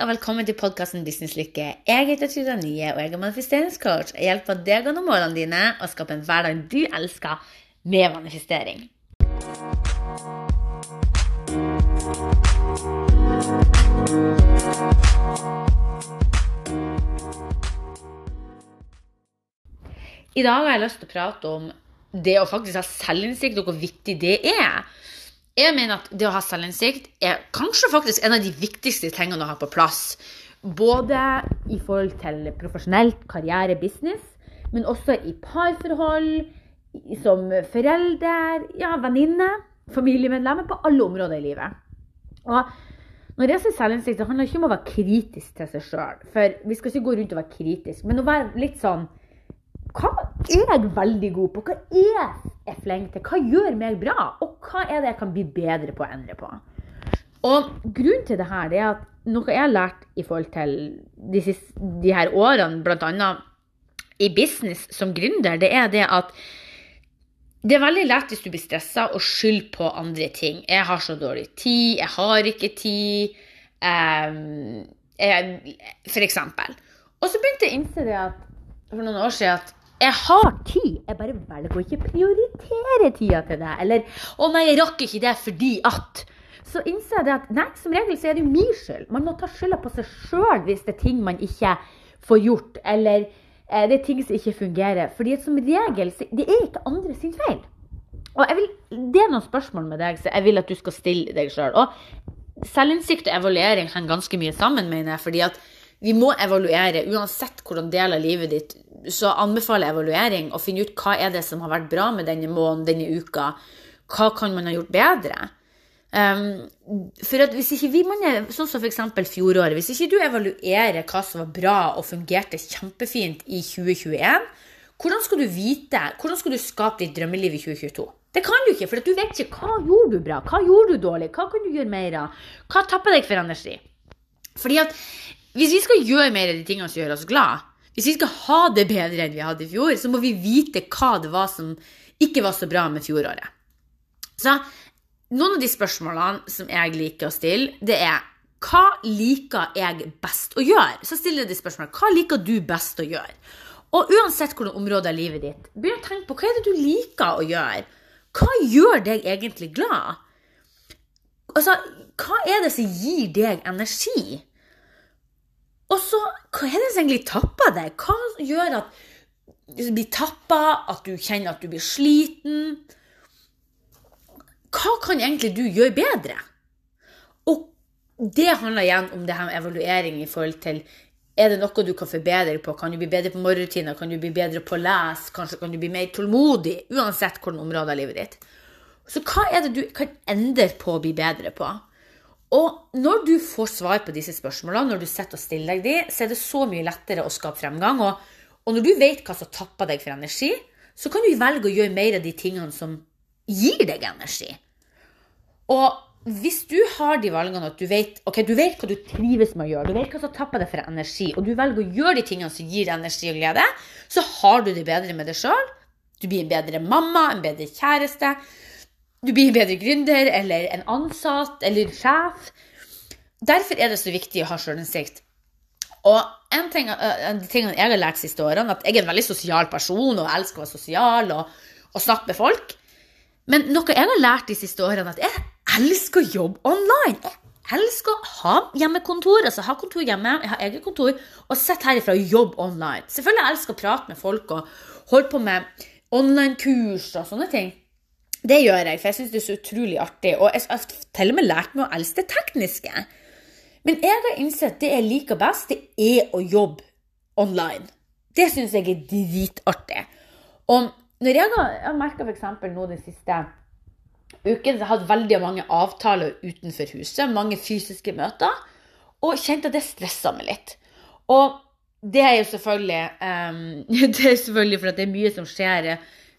og velkommen til podkasten Businesslykke. Jeg heter Tuda Nye, og jeg er manifesteringscoach. Jeg hjelper deg å nå målene dine og skape en hverdag du elsker, med manifestering. I dag har jeg lyst til å prate om det å faktisk ha selvinnsikt, og hvor viktig det er. Jeg mener at det å ha selvinnsikt er kanskje faktisk en av de viktigste tingene å ha på plass. Både i forhold til profesjonelt karriere, business, men også i parforhold, som forelder, ja, venninne, familiemedlemmer, på alle områder i livet. Og når jeg sier selvinnsikt, det handler ikke om å være kritisk til seg sjøl. For vi skal ikke gå rundt og være kritisk, men å være litt sånn hva er jeg veldig god på? Hva er jeg flink til? Hva gjør meg bra? Og hva er det jeg kan bli bedre på å endre på? Og grunnen til det her er at noe jeg har lært i forhold til de, siste, de her årene, bl.a. i business som gründer, det er det at det er veldig lett hvis du blir stressa å skylde på andre ting. 'Jeg har så dårlig tid. Jeg har ikke tid.' Um, jeg, for eksempel. Og så begynte jeg å innse det at, for noen år siden at jeg har tid, jeg bare velger å ikke prioritere tida til det. Eller 'Å nei, jeg rakk ikke det fordi at' Så innser jeg at nei, som regel så er det jo min skyld. Man må ta skylda på seg sjøl hvis det er ting man ikke får gjort, eller eh, det er ting som ikke fungerer. Fordi som regel det er ikke andre sin feil. Og vil, Det er noen spørsmål med deg så jeg vil at du skal stille deg sjøl. Og selvinnsikt og evaluering henger ganske mye sammen, mener jeg. fordi at vi må evaluere uansett hvordan del av livet ditt så anbefaler jeg evaluering og finne ut hva er det som har vært bra med denne måneden, denne uka. Hva kan man ha gjort bedre? Um, for at hvis ikke vi, man er, Sånn som f.eks. fjoråret. Hvis ikke du evaluerer hva som var bra og fungerte kjempefint i 2021, hvordan skal du vite, hvordan skal du skape ditt drømmeliv i 2022? Det kan du ikke, for du vet ikke hva gjorde du bra, hva gjorde du dårlig, hva kan du gjøre mer av? Hva tapper deg for energi? Fordi at hvis vi skal gjøre mer av de tingene som gjør oss glad, hvis vi skal ha det bedre enn vi hadde i fjor, så må vi vite hva det var som ikke var så bra med fjoråret. Så noen av de spørsmålene som jeg liker å stille, det er hva liker jeg best å gjøre? Så stiller jeg de spørsmålene. Hva liker du best å gjøre? Og uansett hvilke områder av livet ditt, begynn å tenke på hva er det du liker å gjøre. Hva gjør deg egentlig glad? Altså, hva er det som gir deg energi? Og så, hva er det som egentlig tapper deg? Hva gjør at du blir tappa, at du kjenner at du blir sliten? Hva kan egentlig du gjøre bedre? Og det handler igjen om det her med evaluering i forhold til er det noe du kan forbedre på? Kan du bli bedre på morgenrutiner? Kan du bli bedre på å lese? Kanskje kan du bli mer tålmodig? Uansett hvilket område av livet ditt. Så hva er det du kan endre på å bli bedre på? Og når du får svar på disse spørsmålene, når du sitter og stiller deg de, så er det så mye lettere å skape fremgang. Og, og når du vet hva som tapper deg for energi, så kan du velge å gjøre mer av de tingene som gir deg energi. Og hvis du har de valgene at du vet, okay, du vet hva du trives med å gjøre, du vet hva som tapper deg for energi, og du velger å gjøre de tingene som gir deg energi og glede, så har du det bedre med deg sjøl. Du blir en bedre mamma, en bedre kjæreste du blir en bedre gründer eller en ansatt eller en sjef. Derfor er det så viktig å ha sjølinnsikt. Og en, ting, en av de jeg har lært siste årene, at jeg er en veldig sosial person og elsker å være sosial og, og snakke med folk. Men noe jeg har lært de siste årene, at jeg elsker å jobbe online. Jeg elsker å ha hjemmekontor, altså ha kontor hjemme, jeg har eget kontor, og sitte herifra og jobbe online. Selvfølgelig jeg elsker å prate med folk og holde på med online-kurs og sånne ting. Det gjør jeg, for jeg syns det er så utrolig artig. Og jeg har til og med lært meg å elske det tekniske. Men jeg har innsett det jeg liker best, det er å jobbe online. Det syns jeg er dritartig. Og når jeg har, jeg har merka f.eks. nå den siste uken, så jeg har hatt veldig mange avtaler utenfor huset, mange fysiske møter, og kjente at det stressa meg litt. Og det er jo selvfølgelig, um, det er selvfølgelig fordi det er mye som skjer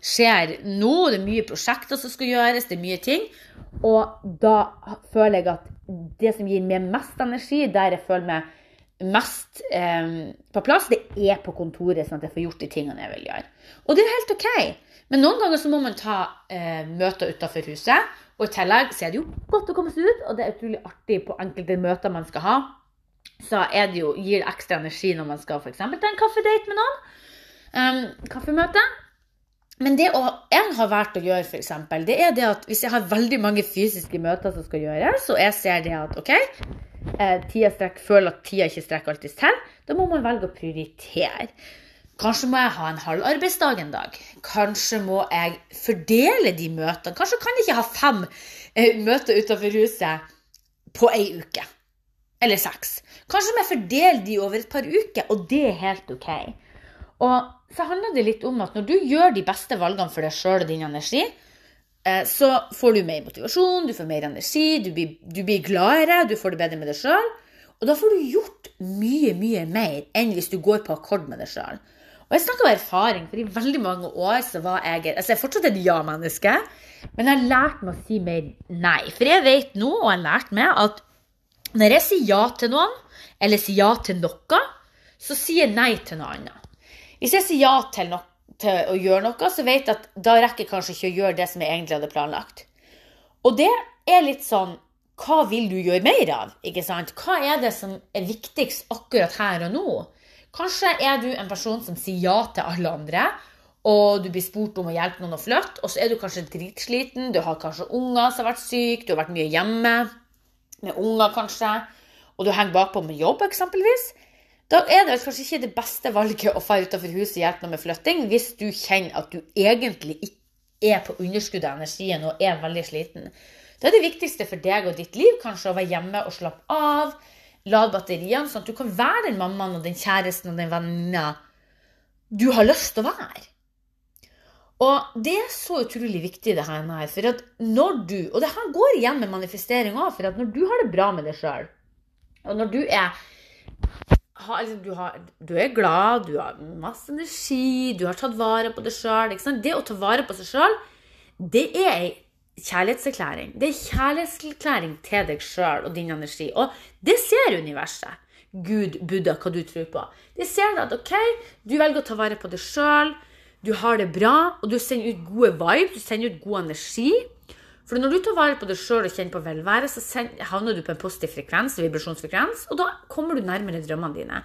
skjer nå. Det er mye prosjekter som skal gjøres, det er mye ting. Og da føler jeg at det som gir meg mest energi, der jeg føler meg mest eh, på plass, det er på kontoret, sånn at jeg får gjort de tingene jeg vil gjøre. Og det er helt OK. Men noen ganger så må man ta eh, møter utafor huset. Og i tillegg så er det jo godt å komme seg ut, og det er utrolig artig på enkelte møter man skal ha. så det jo, gir det ekstra energi når man skal f.eks. ta en kaffedate med noen. Um, kaffemøte. Men det å, jeg har valgt å gjøre, f.eks., det er det at hvis jeg har veldig mange fysiske møter som skal gjøres, og jeg ser det at OK, eh, tida strekker, føler at tida ikke strekker alltid til, da må man velge å prioritere. Kanskje må jeg ha en halv arbeidsdag en dag. Kanskje må jeg fordele de møtene. Kanskje kan jeg ikke ha fem eh, møter utenfor huset på ei uke. Eller seks. Kanskje må jeg fordele de over et par uker, og det er helt OK. Og så handler det litt om at når du gjør de beste valgene for deg sjøl og din energi, eh, så får du mer motivasjon, du får mer energi, du blir, du blir gladere, du får det bedre med deg sjøl. Og da får du gjort mye, mye mer enn hvis du går på akkord med deg sjøl. Og jeg snakker av erfaring, for i veldig mange år så var jeg Altså, jeg er fortsatt et ja-menneske, men jeg har lært meg å si mer nei. For jeg vet nå, og jeg har lært meg, at når jeg sier ja til noen, eller sier ja til noe, så sier jeg nei til noe annet. Hvis jeg sier ja til, no til å gjøre noe, så vet jeg at da rekker jeg kanskje ikke å gjøre det som jeg egentlig hadde planlagt. Og det er litt sånn Hva vil du gjøre mer av? ikke sant? Hva er det som er viktigst akkurat her og nå? Kanskje er du en person som sier ja til alle andre, og du blir spurt om å hjelpe noen å flytte, og så er du kanskje dritsliten, du har kanskje unger som har vært syke, du har vært mye hjemme med unger kanskje, og du henger bakpå med jobb eksempelvis. Da er det kanskje ikke det beste valget å dra utenfor huset og hjelpe noe med flytting, hvis du kjenner at du egentlig ikke er på underskudd av energien og er veldig sliten. Da er det viktigste for deg og ditt liv kanskje å være hjemme og slappe av, lade batteriene, sånn at du kan være den mammaen og den kjæresten og den venninna du har lyst til å være. Og det er så utrolig viktig, det her. For at når du Og det her går igjen med manifestering òg, for at når du har det bra med deg sjøl, og når du er har, liksom, du, har, du, er glad, du har masse energi, du har tatt vare på deg sjøl. Det å ta vare på seg sjøl, det er ei kjærlighetserklæring. Det er kjærlighetserklæring til deg sjøl og din energi. Og det ser universet. Gud, Buddha, hva du tror på. De ser at ok, du velger å ta vare på deg sjøl, du har det bra, og du sender ut gode vibes, du sender ut god energi. For når du tar vare på deg sjøl og kjenner på velvære, så havner du på en positiv frekvens, vibrasjonsfrekvens, og da kommer du nærmere drømmene dine.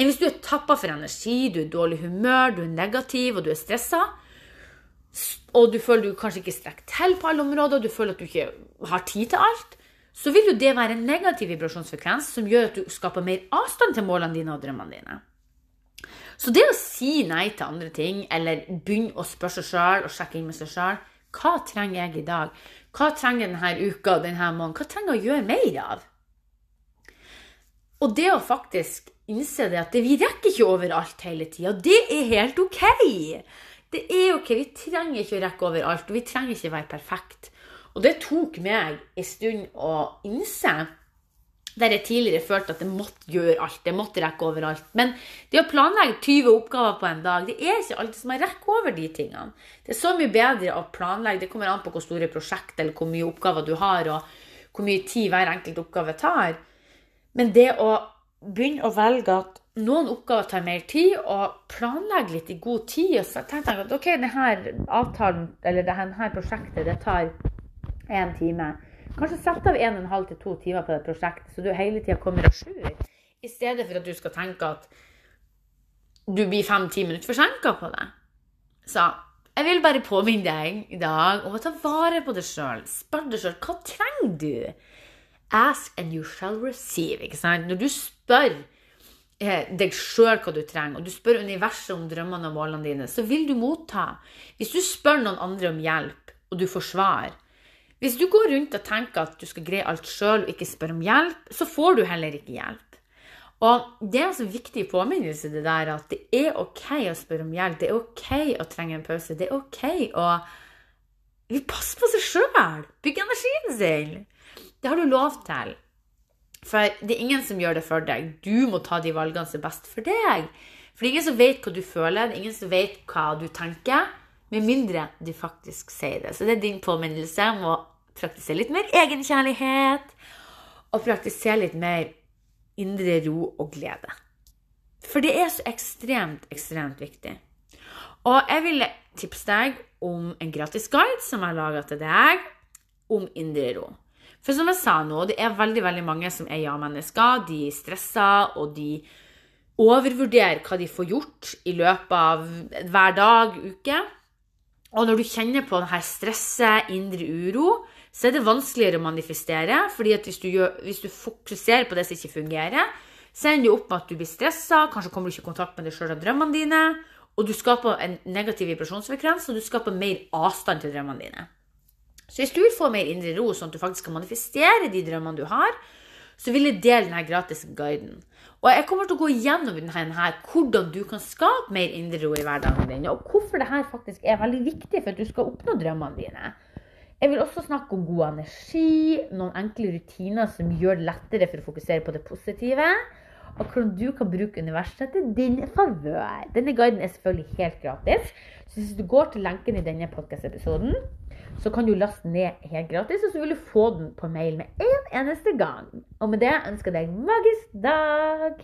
Enn hvis du er tappa for energi, du er dårlig humør, du er negativ og du er stressa, og du føler du kanskje ikke strekker til på alle områder, og du føler at du ikke har tid til alt, så vil jo det være en negativ vibrasjonsfrekvens som gjør at du skaper mer avstand til målene dine og drømmene dine. Så det å si nei til andre ting, eller begynne å spørre seg sjøl og sjekke inn med seg sjøl hva trenger jeg i dag? Hva trenger denne uka og denne måneden? Hva trenger jeg å gjøre mer av? Og det å faktisk innse det at vi rekker ikke overalt hele tida, det er helt OK. Det er OK. Vi trenger ikke å rekke overalt, og vi trenger ikke å være perfekt. Og det tok meg en stund å innse der jeg tidligere følte at jeg måtte gjøre alt. Jeg måtte rekke overalt. Men det å planlegge 20 oppgaver på en dag, det er ikke alltid som jeg rekker over de tingene. Det er så mye bedre å planlegge. Det kommer an på hvor store prosjekt eller hvor mye oppgaver du har, og hvor mye tid hver enkelt oppgave tar. Men det å begynne å velge at noen oppgaver tar mer tid, og planlegge litt i god tid, og så tenker jeg at ok, denne avtalen, eller dette prosjektet, det tar én time. Kanskje sette av 1 12 til 2 timer på det prosjektet, så du hele tida kommer à jour. I stedet for at du skal tenke at du blir fem-ti minutter forsinka på det. Så jeg vil bare påminne deg i dag om å ta vare på deg sjøl. Spør deg sjøl hva trenger du? Ask and you shall receive. ikke sant? Når du spør eh, deg sjøl hva du trenger, og du spør universet om drømmene og målene dine, så vil du motta. Hvis du spør noen andre om hjelp, og du får svar, hvis du går rundt og tenker at du skal greie alt sjøl og ikke spørre om hjelp, så får du heller ikke hjelp. Og det er altså viktig påminnelse det der at det er OK å spørre om hjelp. Det er OK å trenge en pause. Det er OK å vi passer på seg sjøl. Bygge energien sin. Det har du lov til. For det er ingen som gjør det for deg. Du må ta de valgene som er best for deg. For det er ingen som vet hva du føler, det er ingen som vet hva du tenker. Med mindre du faktisk sier det. Så det er din påminnelse om å praktisere litt mer egenkjærlighet. Og praktisere litt mer indre ro og glede. For det er så ekstremt, ekstremt viktig. Og jeg vil tipse deg om en gratis guide som jeg har laga til deg om indre ro. For som jeg sa nå, det er veldig veldig mange som er ja-mennesker. De stresser, og de overvurderer hva de får gjort i løpet av hver dag, uke. Og når du kjenner på denne stresset, indre uro, så er det vanskeligere å manifestere. fordi hvis du, hvis du fokuserer på det som ikke fungerer, så ender det opp med at du blir stressa, kanskje kommer du ikke i kontakt med deg sjøl og drømmene dine, og du skaper en negativ vibrasjonsfrekvens, og du skaper mer avstand til drømmene dine. Så hvis du vil få mer indre ro, sånn at du faktisk kan manifestere de drømmene du har, så vil jeg dele denne gratis guiden. Og jeg kommer til å gå gjennom denne hvordan du kan skape mer indre ro i hverdagen din, og hvorfor dette faktisk er veldig viktig for at du skal oppnå drømmene dine. Jeg vil også snakke om god energi, noen enkle rutiner som gjør det lettere for å fokusere på det positive og hvordan du kan bruke universet til din favør. Denne guiden er selvfølgelig helt gratis. Så hvis du går til lenken i denne podcast-episoden, så kan du laste ned helt gratis, og så vil du få den på mail med en eneste gang. Og med det ønsker jeg deg en magisk dag!